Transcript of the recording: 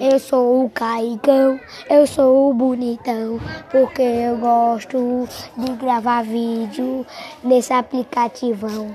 Eu sou o Caicão, eu sou o bonitão, porque eu gosto de gravar vídeo nesse aplicativão.